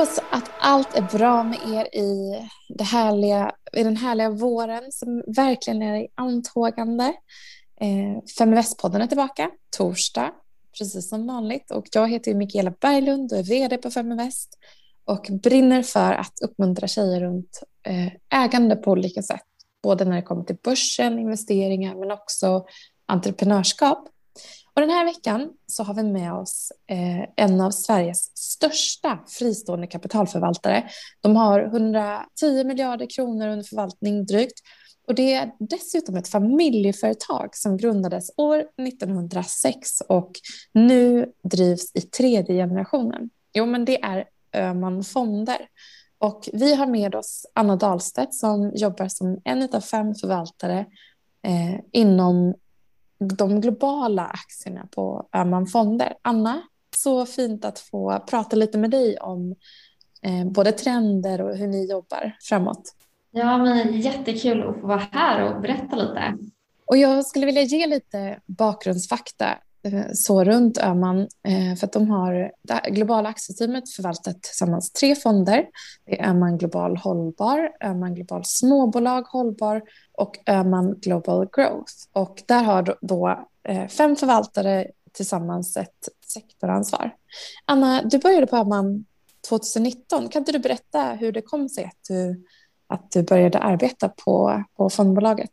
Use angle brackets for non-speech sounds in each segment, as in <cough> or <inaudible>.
Hoppas att allt är bra med er i, det härliga, i den härliga våren som verkligen är i antågande. Eh, Väst-podden är tillbaka torsdag, precis som vanligt. Och jag heter Mikaela Berglund och är vd på Feminvest och brinner för att uppmuntra tjejer runt eh, ägande på olika sätt. Både när det kommer till börsen, investeringar men också entreprenörskap. Och den här veckan så har vi med oss eh, en av Sveriges största fristående kapitalförvaltare. De har 110 miljarder kronor under förvaltning drygt. Och det är dessutom ett familjeföretag som grundades år 1906 och nu drivs i tredje generationen. Jo, men det är Öman Fonder. Och vi har med oss Anna Dahlstedt som jobbar som en av fem förvaltare eh, inom de globala aktierna på Öhman Fonder. Anna, så fint att få prata lite med dig om eh, både trender och hur ni jobbar framåt. Ja, men jättekul att få vara här och berätta lite. Och jag skulle vilja ge lite bakgrundsfakta eh, så runt Öhman eh, för att de har det globala aktieteamet förvaltat tillsammans tre fonder. Det är Öhman Global Hållbar, Öhman Global Småbolag Hållbar och Öhman Global Growth. Och där har då eh, fem förvaltare tillsammans ett sektoransvar. Anna, du började på Öhman 2019. Kan inte du berätta hur det kom sig att du, att du började arbeta på, på fondbolaget?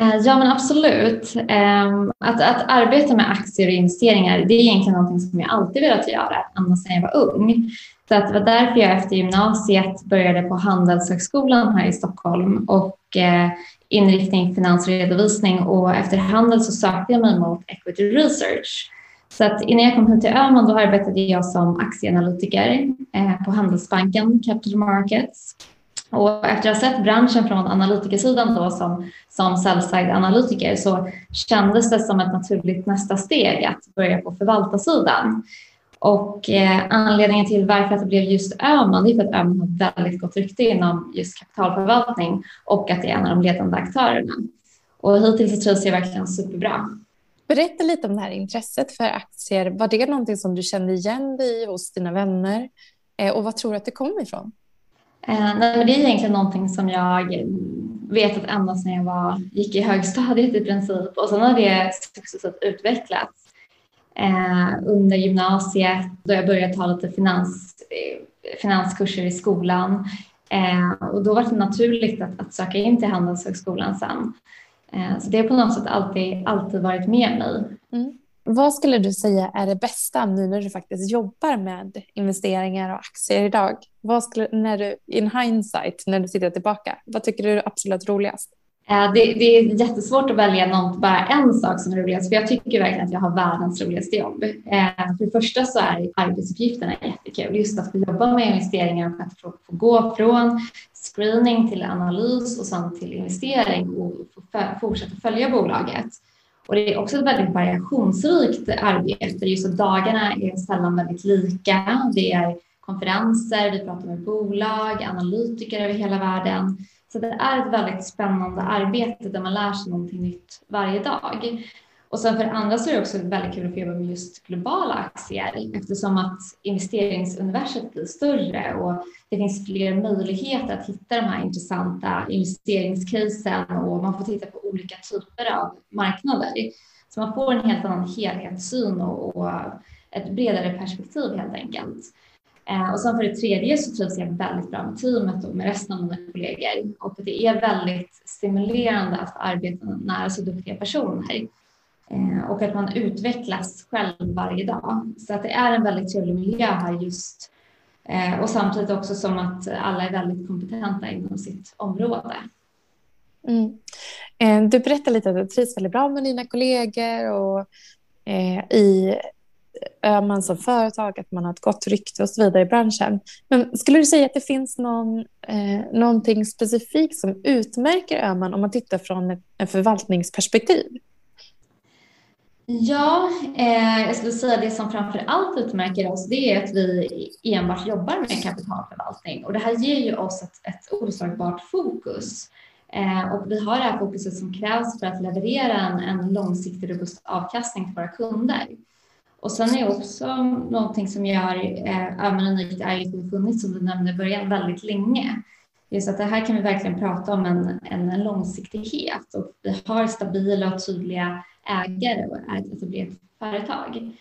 Eh, ja, men absolut. Ehm, att, att arbeta med aktier och investeringar, det är egentligen någonting som jag alltid velat göra, ända sedan jag var ung. Så att det var därför jag efter gymnasiet började på Handelshögskolan här i Stockholm och eh, inriktning finansredovisning och efter handel så sökte jag mig mot equity research. Så att innan jag kom hit till Öhman då arbetade jag som aktieanalytiker eh, på Handelsbanken Capital Markets. Och efter att ha sett branschen från analytikersidan då som, som sell-side-analytiker så kändes det som ett naturligt nästa steg att börja på förvaltarsidan. Och eh, anledningen till varför det blev just Öhman, det är för att Öhman har väldigt gott rykte inom just kapitalförvaltning och att det är en av de ledande aktörerna. Och hittills så trivs jag verkligen superbra. Berätta lite om det här intresset för aktier. Var det någonting som du kände igen dig i hos dina vänner? Eh, och vad tror du att det kom ifrån? Eh, nej, det är egentligen någonting som jag vet att ända sedan jag var, gick i högstadiet i princip och sen har det successivt utvecklats Eh, under gymnasiet då jag började ta lite finans, eh, finanskurser i skolan. Eh, och då var det naturligt att, att söka in till Handelshögskolan sen. Eh, så det har på något sätt alltid, alltid varit med mig. Mm. Vad skulle du säga är det bästa nu när du faktiskt jobbar med investeringar och aktier idag? Vad skulle, när du, in hindsight, när du tittar tillbaka, vad tycker du är absolut roligast? Eh, det, det, är jättesvårt att välja något, bara en sak som är roligast, för jag tycker verkligen att jag har världens roligaste jobb. Eh, för det första så är arbetsuppgifterna jättekul, just att få jobba med investeringar och att få, gå från screening till analys och sen till investering och fortsätta följa bolaget. Och det är också ett väldigt variationsrikt arbete, just att dagarna är sällan väldigt lika. Det är konferenser, vi pratar med bolag, analytiker över hela världen. Så det är ett väldigt spännande arbete där man lär sig någonting nytt varje dag. Och sen för andra så är det också väldigt kul att få jobba med just globala aktier eftersom att investeringsuniverset blir större och det finns fler möjligheter att hitta de här intressanta investeringscasen och man får titta på olika typer av marknader. Så man får en helt annan helhetssyn och ett bredare perspektiv helt enkelt. Eh, och sen för det tredje så trivs jag väldigt bra med teamet och med resten av mina kollegor och det är väldigt stimulerande att få arbeta nära så duktiga personer eh, och att man utvecklas själv varje dag. Så att det är en väldigt trevlig miljö här just eh, och samtidigt också som att alla är väldigt kompetenta inom sitt område. Mm. Du berättade lite att du trivs väldigt bra med dina kollegor och i Eh, Öhman som företag, att man har ett gott rykte och så vidare i branschen. Men skulle du säga att det finns någon, eh, någonting specifikt som utmärker Öhman om man tittar från ett, ett förvaltningsperspektiv? Ja, eh, jag skulle säga det som framför allt utmärker oss det är att vi enbart jobbar med kapitalförvaltning och det här ger ju oss ett, ett oslagbart fokus. Eh, och vi har det här fokuset som krävs för att leverera en, en långsiktig robust avkastning till våra kunder. Och sen är också någonting som gör eh, Urban Unikt är ju funnits som du nämnde i början väldigt länge. Just att det här kan vi verkligen prata om en, en, en långsiktighet och vi har stabila och tydliga ägare och är ett etablerat företag.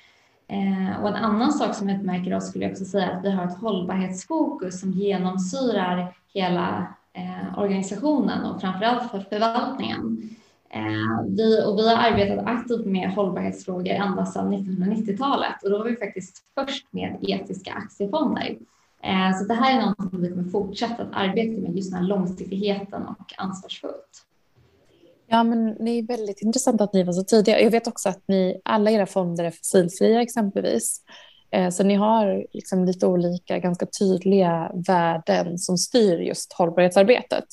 Eh, och en annan sak som utmärker oss skulle jag också säga att vi har ett hållbarhetsfokus som genomsyrar hela eh, organisationen och framförallt för förvaltningen. Eh, vi, och vi har arbetat aktivt med hållbarhetsfrågor ända sedan 1990-talet och då var vi faktiskt först med etiska aktiefonder. Eh, så det här är något vi kommer fortsätta att arbeta med, just den här långsiktigheten och ansvarsfullt. Ja, men det är väldigt intressant att ni var så tidiga. Jag vet också att ni, alla era fonder är fossilfria exempelvis. Eh, så ni har liksom lite olika, ganska tydliga värden som styr just hållbarhetsarbetet.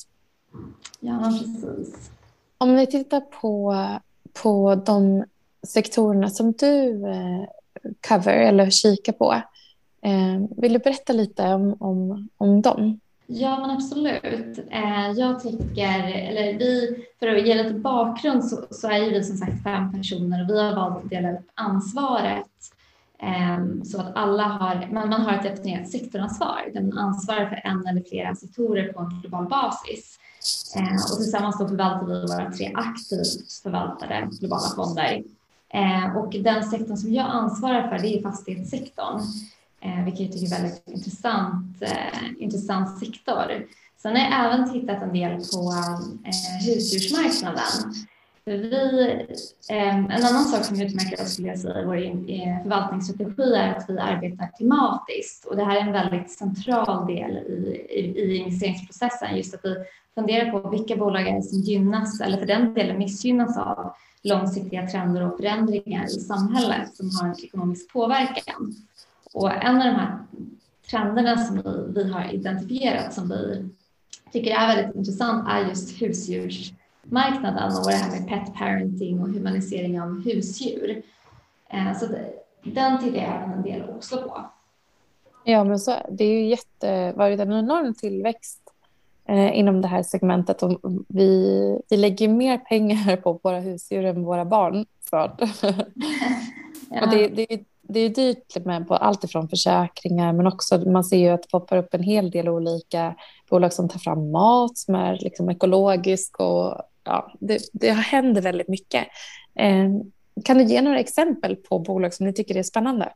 Ja, precis. Om vi tittar på, på de sektorerna som du eh, cover eller kikar på. Eh, vill du berätta lite om, om, om dem? Ja, men absolut. Eh, jag tycker, eller vi, för att ge lite bakgrund så, så är vi som sagt fem personer och vi har valt att dela upp ansvaret ehm, så att alla har, man, man har ett definierat sektoransvar där man ansvarar för en eller flera sektorer på en global basis. Eh, och tillsammans då förvaltar vi våra tre aktivt förvaltade globala fonder. Eh, och den sektorn som jag ansvarar för det är fastighetssektorn, eh, vilket jag tycker är väldigt intressant, intressant sektor. Sen har jag även tittat en del på eh, husdjursmarknaden vi, ehm, en annan sak som utmärker oss skulle jag säga, vår eh, förvaltningsstrategi är att vi arbetar klimatiskt och det här är en väldigt central del i, i, i investeringsprocessen, just att vi funderar på vilka bolag är som gynnas eller för den delen missgynnas av långsiktiga trender och förändringar i samhället som har en ekonomisk påverkan. Och en av de här trenderna som vi, vi har identifierat som vi tycker är väldigt intressant är just husdjurs marknaden och det här med pet parenting och humanisering av husdjur. Eh, så den tittar jag även en del också på. Ja, men så, det är ju jätte, varit en enorm tillväxt eh, inom det här segmentet och vi, vi lägger mer pengar på våra husdjur än våra barn för. ja. <laughs> och det, det, det är dyrt med på allt ifrån försäkringar men också man ser ju att det poppar upp en hel del olika bolag som tar fram mat som är liksom ekologisk och ja, det, det händer väldigt mycket. Eh, kan du ge några exempel på bolag som ni tycker är spännande?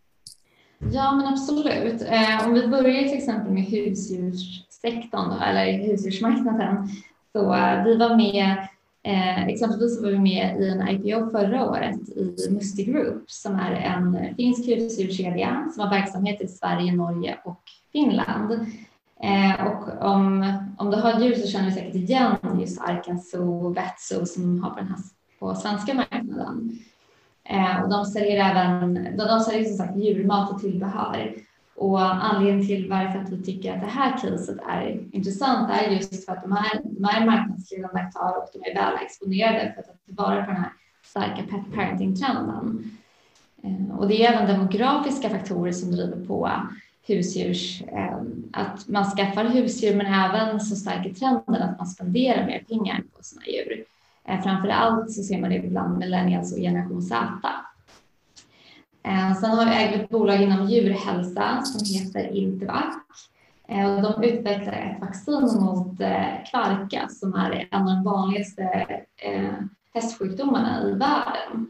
Ja, men absolut. Eh, om vi börjar till exempel med husdjurssektorn då, eller husdjursmarknaden. Så eh, vi var med, eh, exempelvis var vi med i en IPO förra året i Musti Group som är en finsk husdjurskedja som har verksamhet i Sverige, Norge och Finland. Eh, och om, om du har djur så känner du säkert igen just Arkansas Vetso som har på den här på svenska marknaden. Eh, och de säljer även, de, de säljer som sagt djurmat och tillbehör. Och anledningen till varför att vi tycker att det här caset är intressant är just för att de här de är marknadsledande aktörer och de är väl exponerade för att ta tillvara på den här starka pet parenting-trenden. Eh, och det är även demografiska faktorer som driver på husdjurs, ehm, att man skaffar husdjur men även så stark är trenden att man spenderar mer pengar på sina djur. Eh, Framför allt så ser man det bland millennials och generation Z. Eh, sen har vi ägt ett bolag inom djurhälsa som heter Intervac. Eh, och de utvecklar ett vaccin mot kvarka som är en av de vanligaste hästsjukdomarna i världen.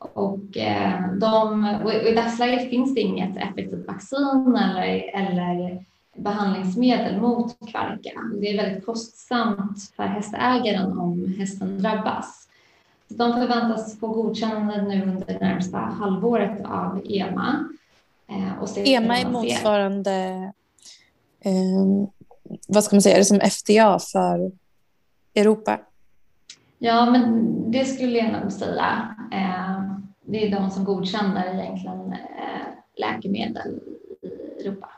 Och, eh, de, och i dagsläget finns det inget effektivt vaccin eller, eller behandlingsmedel mot kvarka. Det är väldigt kostsamt för hästägaren om hästen drabbas. De förväntas få godkännande nu under det närmsta halvåret av EMA. Eh, EMA är motsvarande, eh, vad ska man säga, är det som FDA för Europa? Ja, men det skulle jag nog säga. Eh, det är de som godkänner egentligen eh, läkemedel i Europa.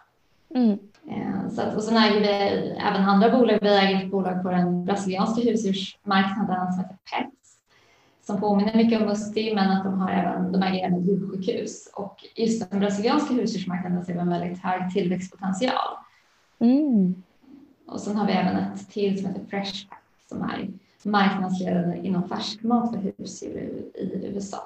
Mm. Eh, så att, och sen äger vi även andra bolag. Vi äger ett bolag på den brasilianska husdjursmarknaden som heter Pets som påminner mycket om Musti men att de har även, de äger även djursjukhus och just den brasilianska husdjursmarknaden ser vi en väldigt hög tillväxtpotential. Mm. Och sen har vi även ett till som heter Freshpack som är marknadsledande inom färskmat för husdjur i USA.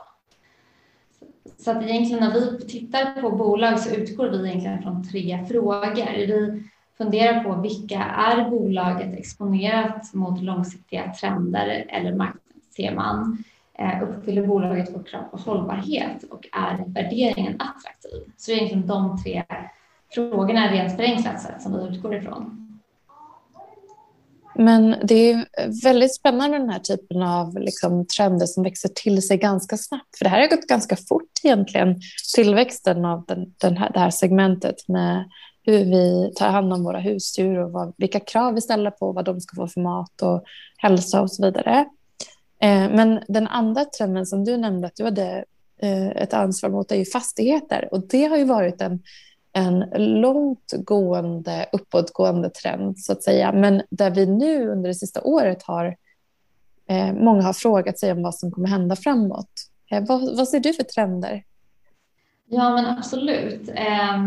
så att egentligen när vi tittar på bolag så utgår vi egentligen från tre frågor. Vi funderar på vilka är bolaget exponerat mot långsiktiga trender eller marknadsteman? Eh, uppfyller bolaget vårt krav på hållbarhet och är värderingen attraktiv? Så det är egentligen de tre frågorna rent förenklat sett som vi utgår ifrån. Men det är väldigt spännande med den här typen av liksom, trender som växer till sig ganska snabbt. För det här har gått ganska fort egentligen, tillväxten av den, den här, det här segmentet med hur vi tar hand om våra husdjur och vad, vilka krav vi ställer på vad de ska få för mat och hälsa och så vidare. Eh, men den andra trenden som du nämnde att du hade eh, ett ansvar mot är ju fastigheter och det har ju varit en en långtgående uppåtgående trend så att säga. Men där vi nu under det sista året har eh, många har frågat sig om vad som kommer hända framåt. Eh, vad, vad ser du för trender? Ja, men absolut. Eh,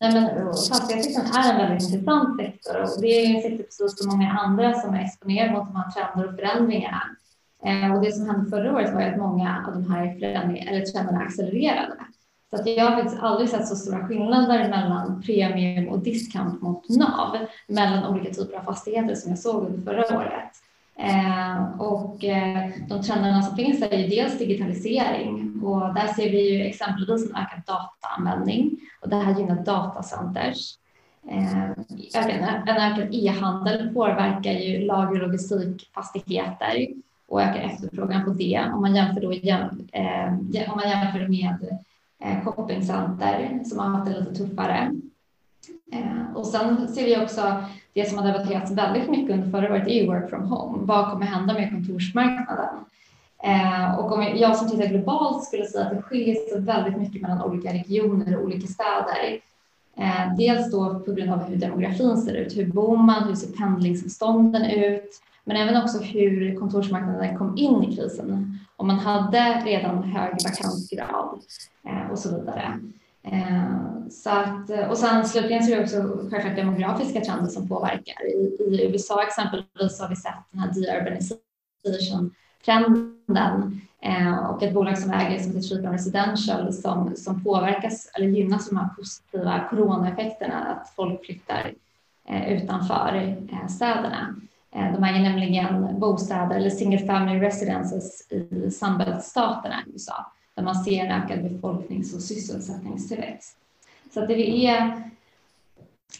nej, men fastighetssektorn är en väldigt intressant sektor och det är en sektor precis som många andra som är exponerade mot de här trender och förändringarna. Eh, och det som hände förra året var att många av de här förändringarna eller trenderna accelererade. Så att jag har faktiskt aldrig sett så stora skillnader mellan premium och discount mot NAV mellan olika typer av fastigheter som jag såg under förra året. Eh, och eh, de trenderna som finns är ju dels digitalisering och där ser vi ju exempelvis en ökad dataanvändning och det här gynnar datacenters. Eh, en ökad e-handel påverkar ju lager och logistikfastigheter och ökar efterfrågan på det om man jämför, då, eh, om man jämför med eh, Eh, shoppingcenter som har haft det lite tuffare. Eh, och sen ser vi också det som har debatterats väldigt mycket under förra året är work from home. Vad kommer hända med kontorsmarknaden? Eh, och om jag som tittar globalt skulle säga att det skiljer sig väldigt mycket mellan olika regioner och olika städer. Dels då på grund av hur demografin ser ut. Hur bor man? Hur ser pendlingsavstånden ut? Men även också hur kontorsmarknaden kom in i krisen. Om man hade redan hög vakansgrad eh, och så vidare. Eh, så att, och sen slutligen så är det också självklart demografiska trender som påverkar. I, i USA exempelvis har vi sett den här deurbanization-trenden eh, och ett bolag som äger som heter Triton Residential som, som påverkas eller gynnas av de här positiva coronaeffekterna, att folk flyttar eh, utanför eh, städerna. Eh, de äger nämligen bostäder eller single family residences i Sunbelt-staterna i USA där man ser en ökad befolknings och sysselsättningstillväxt. Så det är,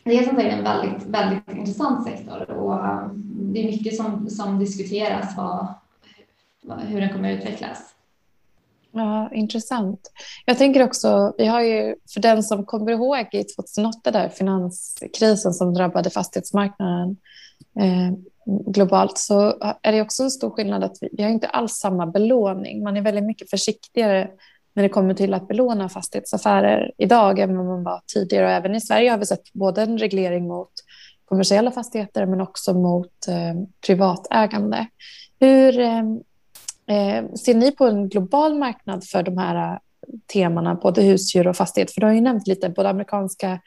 det är som sagt en väldigt, väldigt intressant sektor och eh, det är mycket som, som diskuteras vad, hur den kommer att utvecklas. Ja, intressant. Jag tänker också, vi har ju, för den som kommer ihåg i 2008, där finanskrisen som drabbade fastighetsmarknaden, eh, globalt så är det också en stor skillnad att vi, vi har inte alls samma belåning. Man är väldigt mycket försiktigare när det kommer till att belåna fastighetsaffärer idag än vad man var tidigare. Och även i Sverige har vi sett både en reglering mot kommersiella fastigheter men också mot eh, privatägande. Hur eh, eh ser ni på en global marknad för de här eh, temana, både husdjur och fastighet? För du har ju nämnt lite både amerikanska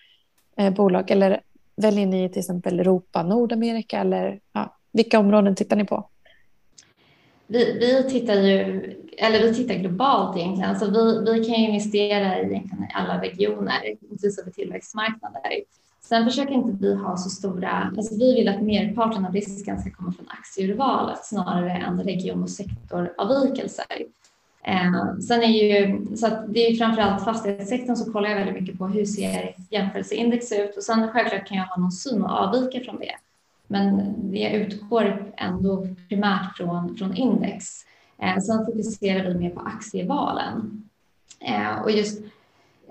eh, bolag eller Väljer ni till exempel Europa, Nordamerika eller ja, vilka områden tittar ni på? Vi, vi tittar ju, eller vi tittar globalt egentligen, så vi, vi kan investera i egentligen alla regioner, inklusive tillväxtmarknader. Sen försöker inte vi ha så stora, alltså vi vill att merparten av risken ska komma från aktieurvalet snarare än region och sektoravvikelser. Eh, sen är ju, så att det är framförallt fastighetssektorn så kollar jag väldigt mycket på hur ser jämförelseindex ut och sen självklart kan jag ha någon syn och avvika från det. Men jag utgår ändå primärt från, från index. Eh, sen fokuserar vi mer på aktievalen. Eh, och just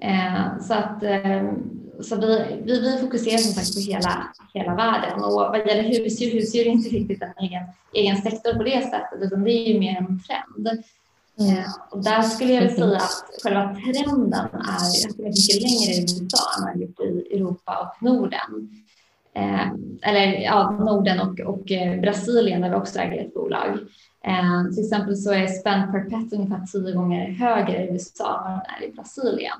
eh, så att eh, så vi, vi, vi, fokuserar som sagt på hela, hela världen och vad gäller husdjur, husdjur är inte riktigt en egen, egen sektor på det sättet utan det är ju mer en trend. Mm. Och där skulle jag säga att själva trenden är att det är mycket längre i USA än vad gjort i Europa och Norden. Eh, eller ja, Norden och, och eh, Brasilien där vi också äger ett bolag. Eh, till exempel så är spend per pet ungefär tio gånger högre i USA än vad den är i Brasilien.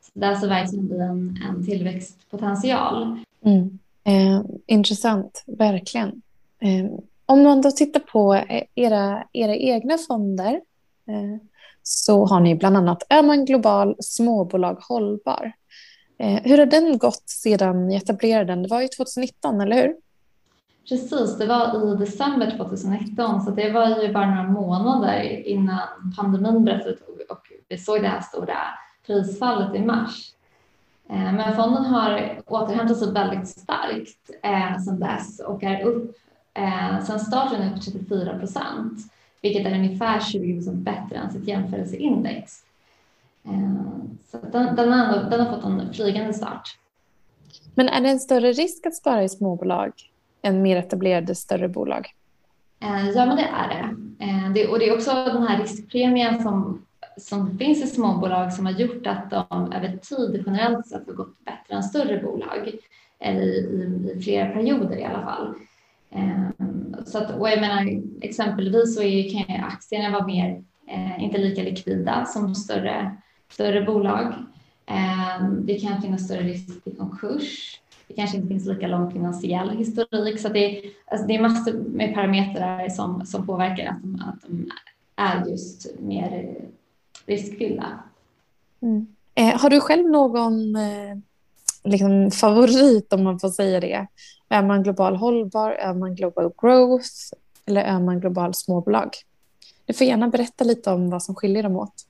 Så där så verkligen blir en, en tillväxtpotential. Mm. Eh, intressant, verkligen. Eh, om man då tittar på era, era egna fonder Eh, så har ni bland annat Öhman Global Småbolag Hållbar. Eh, hur har den gått sedan ni etablerade den? Det var ju 2019, eller hur? Precis, det var i december 2019 så det var ju bara några månader innan pandemin bröt ut och vi såg det här stora prisfallet i mars. Eh, men fonden har återhämtat sig väldigt starkt sedan dess och är upp sedan starten upp 34 procent, vilket är ungefär 20 procent bättre än sitt jämförelseindex. Eh, så den, den, har, den har fått en flygande start. Men är det en större risk att spara i småbolag än mer etablerade större bolag? Eh, ja, men det är det. Eh, det. Och det är också den här riskpremien som som finns i småbolag som har gjort att de över tid generellt sett har gått bättre än större bolag, eller i, i, i flera perioder i alla fall. Ehm, så att, och jag menar, exempelvis så är, kan aktierna vara mer, eh, inte lika likvida som större, större bolag. Ehm, det kan finnas större risk till konkurs. Det kanske inte finns lika lång finansiell historik. Så det, alltså det är massor med parametrar som, som påverkar att de, att de är just mer riskfyllda. Mm. Eh, har du själv någon eh, liksom, favorit om man får säga det? Är man global hållbar, är man global growth eller är man global småbolag? Du får gärna berätta lite om vad som skiljer dem åt.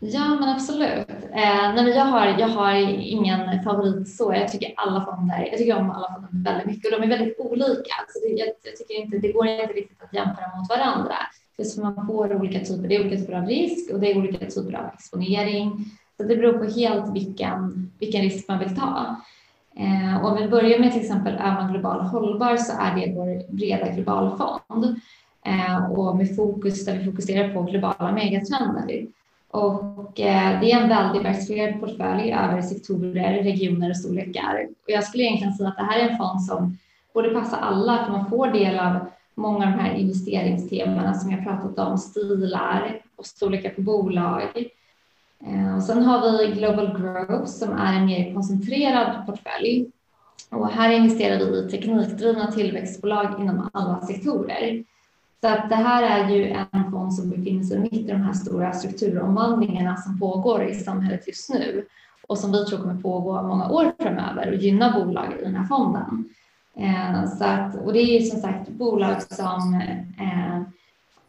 Ja, men absolut. Eh, nej, jag, har, jag har ingen favorit så. Jag tycker alla fonder, jag tycker om alla fonder väldigt mycket och de är väldigt olika. Så det, jag, jag, tycker inte, det går inte riktigt att jämföra mot varandra. För man får olika typer, det är olika typer av risk och det är olika typer av exponering. Så det beror på helt vilken, vilken risk man vill ta. Eh, om vi börjar med till exempel är man global hållbar så är det vår breda globalfond eh, och med fokus där vi fokuserar på globala megatrender. Och eh, det är en väldigt diversifierad portfölj över sektorer, regioner och storlekar. Och jag skulle egentligen säga att det här är en fond som borde passa alla för man får del av många av de här investeringstemana som jag pratat om, stilar och storlekar på bolag. Eh, och sen har vi Global Growth som är en mer koncentrerad portfölj. Och här investerar vi i teknikdrivna tillväxtbolag inom alla sektorer. Så att det här är ju en fond som befinner sig mitt i de här stora strukturomvandlingarna som pågår i samhället just nu och som vi tror kommer pågå många år framöver och gynna bolag i den här fonden. Eh, så att, och det är som sagt bolag som eh,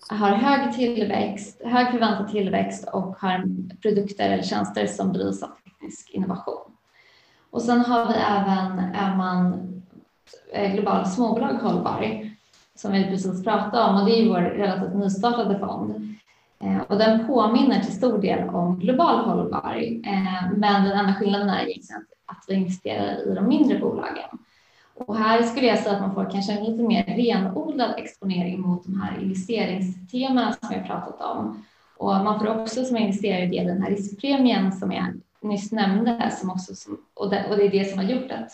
har hög tillväxt, hög förväntad tillväxt och har produkter eller tjänster som drivs av teknisk innovation. Och sen har vi även är man global småbolag hållbar som vi precis pratade om och det är vår relativt nystartade fond. Eh, och den påminner till stor del om global hållbar, eh, men den enda skillnaden är att vi investerar i de mindre bolagen. Och här skulle jag säga att man får kanske en lite mer renodlad exponering mot de här investeringsteman som jag pratat om. Och man får också som investerare del den här riskpremien som jag nyss nämnde som också, som, och, det, och det är det som har gjort att,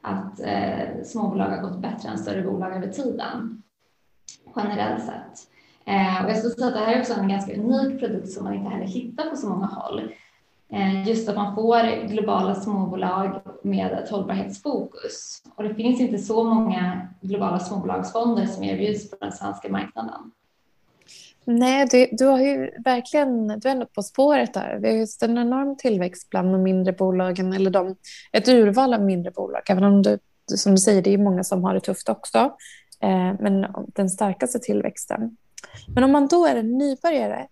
att eh, småbolag har gått bättre än större bolag över tiden generellt sett. Eh, och jag skulle säga att det här är också en ganska unik produkt som man inte heller hittar på så många håll. Eh, just att man får globala småbolag med ett hållbarhetsfokus. Och det finns inte så många globala småbolagsfonder som erbjuds på den svenska marknaden. Nej, du, du har ju verkligen du är ändå på spåret där. Vi har just en enorm tillväxt bland de mindre bolagen, eller de, ett urval av mindre bolag. Även om du, som du säger, det är många som har det tufft också. Eh, men den starkaste tillväxten. Men om man då är en nybörjare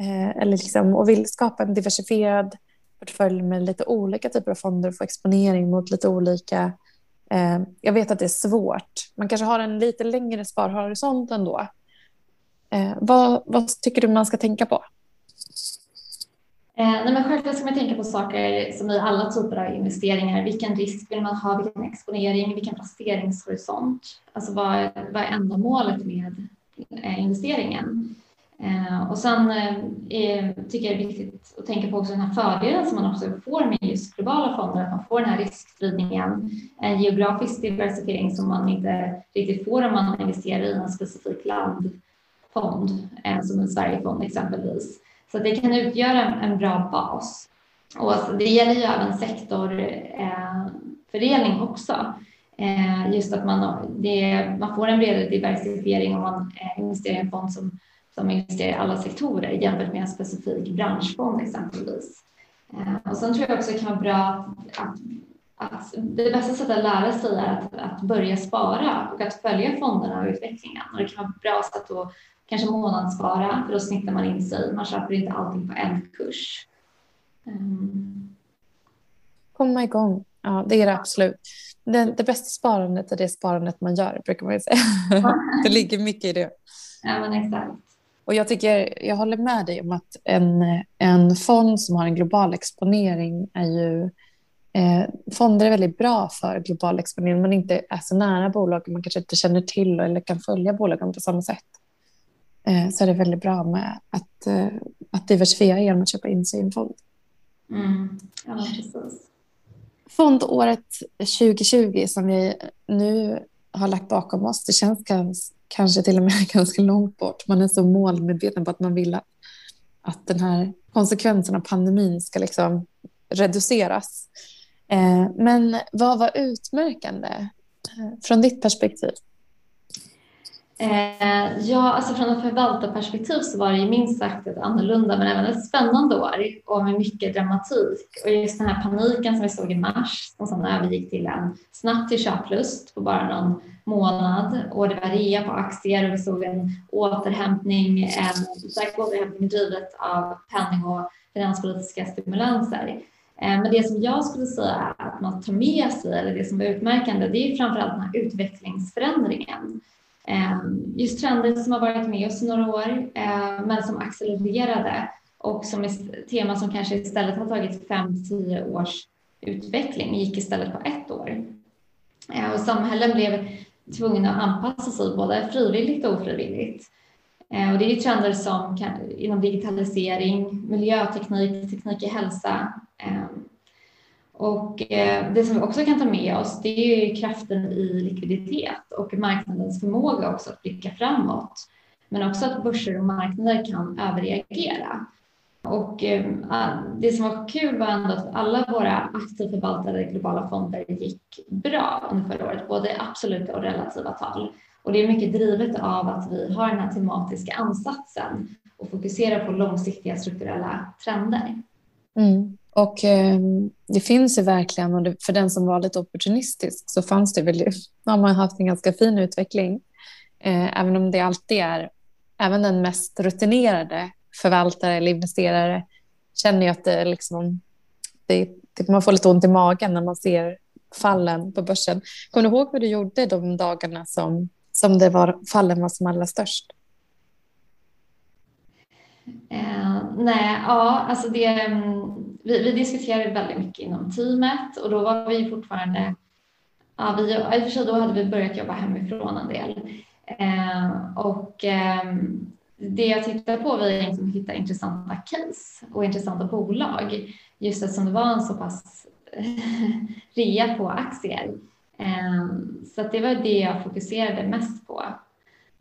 Eh, eller liksom, och vill skapa en diversifierad portfölj med lite olika typer av fonder och få exponering mot lite olika... Eh, jag vet att det är svårt. Man kanske har en lite längre sparhorisont ändå. Eh, vad, vad tycker du man ska tänka på? Eh, nej men självklart ska man tänka på saker som i alla typer av investeringar. Vilken risk vill man ha? Vilken exponering? Vilken placeringshorisont? Alltså vad, vad är ändamålet med eh, investeringen? Eh, och sen eh, tycker jag det är viktigt att tänka på också den här fördelen som man också får med just globala fonder, att man får den här riskspridningen, en geografisk diversifiering som man inte riktigt får om man investerar i en specifik landfond, eh, som en Sverigefond exempelvis. Så det kan utgöra en, en bra bas. Och det gäller ju även sektorfördelning eh, också. Eh, just att man, det, man får en bredare diversifiering om man eh, investerar i en fond som som investerar i alla sektorer jämfört med en specifik branschfond exempelvis. Och sen tror jag också det kan vara bra att, att det bästa sättet att lära sig är att, att börja spara och att följa fonderna och utvecklingen. Och det kan vara bra sätt att kanske månadsspara för då snittar man in sig. Man köper inte allting på en kurs. Um. Komma igång. Ja, det är det absolut. Det, det bästa sparandet är det sparandet man gör, brukar man ju säga. <laughs> det ligger mycket i det. Ja, men exakt. Och jag, tycker, jag håller med dig om att en, en fond som har en global exponering är ju... Eh, fonder är väldigt bra för global exponering. Man inte är så nära bolag man kanske inte känner till eller kan följa bolagen på samma sätt. Eh, så är det väldigt bra med att, eh, att diversifiera genom att köpa in sig i en fond. Mm. Ja, precis. Fondåret 2020 som vi nu har lagt bakom oss, det känns ganska, kanske till och med <laughs> ganska långt bort. Man är så målmedveten på att man vill att, att den här konsekvensen av pandemin ska liksom reduceras. Eh, men vad var utmärkande eh, från ditt perspektiv? Eh, ja, alltså från ett förvaltarperspektiv så var det ju minst sagt ett annorlunda men även ett spännande år och med mycket dramatik. Och just den här paniken som vi såg i mars som sedan övergick till en snabbt till köplust på bara någon månad och det var rea på aktier och vi såg en återhämtning, en stark återhämtning drivet av penning och finanspolitiska stimulanser. Eh, men det som jag skulle säga att man tar med sig, eller det som är utmärkande, det är framförallt den här utvecklingsförändringen eh, just trender som har varit med oss i några år, eh, men som accelererade och som är tema som kanske istället har tagit fem, tio års utveckling gick istället på ett år. Och samhällen blev tvungna att anpassa sig både frivilligt och ofrivilligt. Eh, och det är trender som kan, inom digitalisering, miljöteknik, teknik i hälsa, eh, och eh, det som vi också kan ta med oss det är kraften i likviditet och marknadens förmåga också att blicka framåt. Men också att börser och marknader kan överreagera. Och eh, det som var kul var ändå att alla våra aktivt förvaltade globala fonder gick bra under förra året, både absoluta och relativa tal. Och det är mycket drivet av att vi har den här tematiska ansatsen och fokuserar på långsiktiga strukturella trender. Mm. Och eh, det finns ju verkligen, och det, för den som var lite opportunistisk så fanns det väl, <laughs> har man haft en ganska fin utveckling. Eh, även om det alltid är, även den mest rutinerade förvaltare eller investerare känner ju att det liksom, det, det, man får lite ont i magen när man ser fallen på börsen. Kommer du ihåg vad du gjorde de dagarna som, som det var, fallen var som allra störst? Eh, nej, ja, alltså det, mm, vi, vi diskuterade väldigt mycket inom teamet och då var vi fortfarande, ja, vi, i och för sig då hade vi börjat jobba hemifrån en del. Eh, och eh, det jag tittar på var egentligen liksom att hitta intressanta case och intressanta bolag just eftersom det var en så pass <laughs> rea på aktier. Ehm, så det var det jag fokuserade mest på.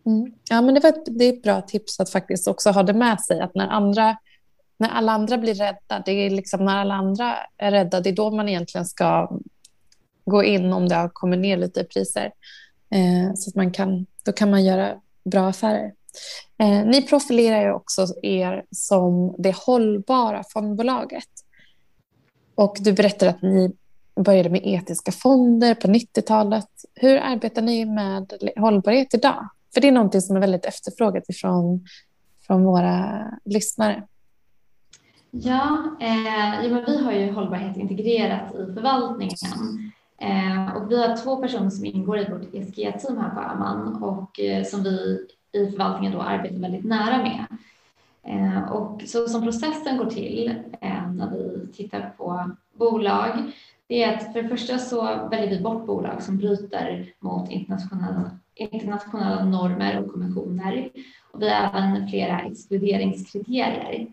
Mm. Ja, men det, var ett, det är ett bra tips att faktiskt också ha det med sig att när andra när alla andra blir rädda, det är liksom när alla andra är rädda, det är då man egentligen ska gå in om det har kommit ner lite i priser. Eh, så att man kan, då kan man göra bra affärer. Eh, ni profilerar ju också er som det hållbara fondbolaget. Och du berättar att ni började med etiska fonder på 90-talet. Hur arbetar ni med hållbarhet idag? För det är någonting som är väldigt efterfrågat ifrån, från våra lyssnare. Ja, eh, ja men vi har ju hållbarhet integrerat i förvaltningen. Eh, och vi har två personer som ingår i vårt ESG-team här på Amman och eh, som vi i förvaltningen då arbetar väldigt nära med. Eh, och så som processen går till eh, när vi tittar på bolag, det är att för det första så väljer vi bort bolag som bryter mot internationella, internationella normer och konventioner. Och vi har även flera exkluderingskriterier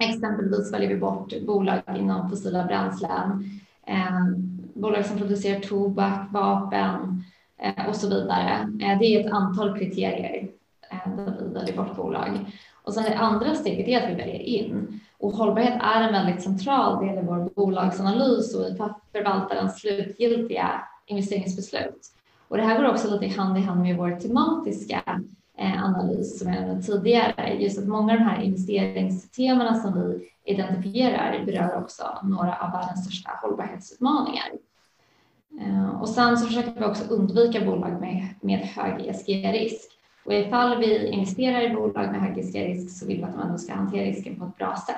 Exempelvis väljer vi bort bolag inom fossila bränslen, eh, bolag som producerar tobak, vapen eh, och så vidare. Eh, det är ett antal kriterier eh, där vi väljer bort bolag. Och sen det andra steget är att vi väljer in. Och hållbarhet är en väldigt central del i vår bolagsanalys och i förvaltarens slutgiltiga investeringsbeslut. Och det här går också lite hand i hand med vår tematiska eh, analys som jag nämnde tidigare. Just att många av de här investeringstemana som vi identifierar berör också några av världens största hållbarhetsutmaningar. Eh, och sen så försöker vi också undvika bolag med, med hög ESG-risk. Och ifall vi investerar i bolag med hög risk så vill vi att man ska hantera risken på ett bra sätt.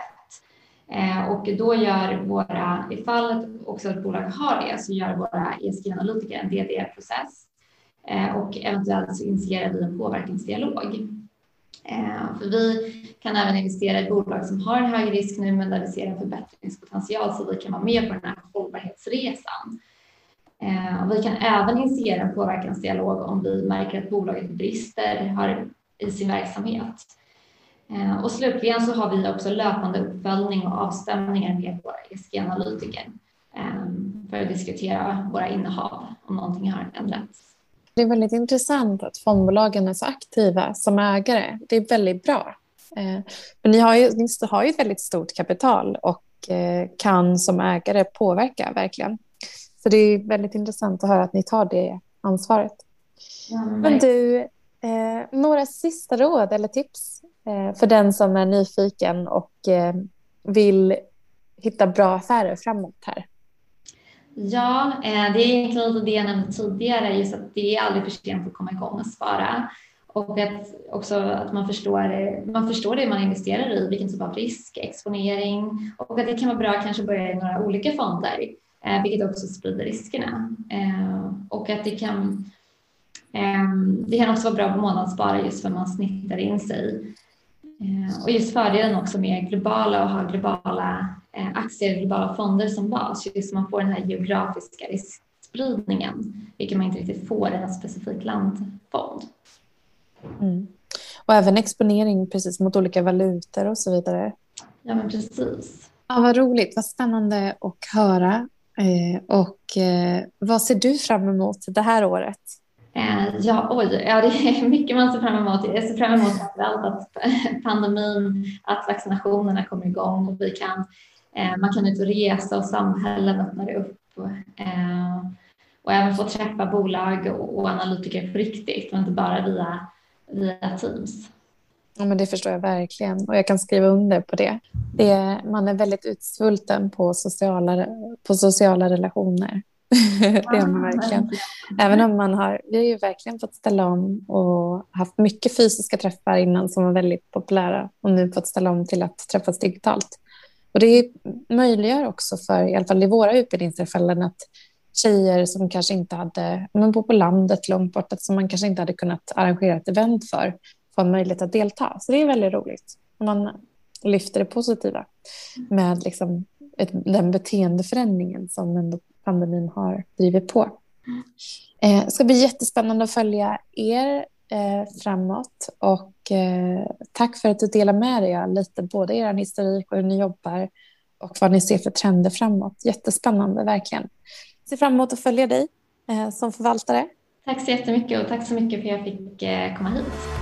Eh, och då gör våra, ifall också ett bolag har det, så gör våra ESG-analytiker en DD-process eh, och eventuellt så initierar vi en påverkansdialog. Eh, för vi kan även investera i bolag som har en hög risk nu, men där vi ser en förbättringspotential så vi kan vara med på den här hållbarhetsresan. Eh, vi kan även initiera en påverkansdialog om vi märker att bolaget brister har i sin verksamhet. Eh, och slutligen så har vi också löpande uppföljning och avstämningar med våra ESG-analytiker eh, för att diskutera våra innehav om någonting har ändrats. Det är väldigt intressant att fondbolagen är så aktiva som ägare. Det är väldigt bra. Eh, Men ni har ju, ni har ju ett väldigt stort kapital och kan som ägare påverka verkligen. Så det är väldigt intressant att höra att ni tar det ansvaret. Men, men du, eh, några sista råd eller tips Eh, för den som är nyfiken och eh, vill hitta bra affärer framåt här? Ja, eh, det är egentligen lite det jag nämnde tidigare, just att det är aldrig för sent att komma igång och spara. Och att också att man förstår, man förstår det man investerar i, vilken typ av risk, exponering och att det kan vara bra att kanske börja i några olika fonder, vilket också sprider riskerna. Och att det kan, det kan också vara bra på månadsspara just för man snittar in sig. Eh, och just fördelen också med globala och ha globala eh, aktier, globala fonder som bas, just man får den här geografiska riskspridningen, vilket man inte riktigt får i en specifik landfond. Mm. Och även exponering precis mot olika valutor och så vidare. Ja, men precis. Ja, vad roligt, vad spännande att höra. Eh, och eh, vad ser du fram emot det här året? Eh, ja, oj, ja, det är <laughs> mycket man ser fram emot. Jag ser fram emot framförallt att <laughs> pandemin, att vaccinationerna kommer igång och vi kan, eh, man kan ut och resa och samhällen öppnar upp. Eh, och även få träffa bolag och analytiker på riktigt och inte bara via, via Teams. Ja, men det förstår jag verkligen och jag kan skriva under på det. det är, man är väldigt utsvulten på sociala, på sociala relationer <laughs> det har man verkligen. Även om man har, vi har ju verkligen fått ställa om och haft mycket fysiska träffar innan som var väldigt populära och nu fått ställa om till att träffas digitalt. Och det möjliggör också för, i alla fall i våra utbildningstillfällen, att tjejer som kanske inte hade, men bor på landet långt bort, som man kanske inte hade kunnat arrangera ett event för, få en möjlighet att delta. Så det är väldigt roligt. Man lyfter det positiva med liksom ett, den beteendeförändringen som ändå pandemin har drivit på. Eh, det ska bli jättespännande att följa er eh, framåt och eh, tack för att du delar med dig av lite både er historik och hur ni jobbar och vad ni ser för trender framåt. Jättespännande, verkligen. Ser fram emot att följa dig eh, som förvaltare. Tack så jättemycket och tack så mycket för att jag fick eh, komma hit.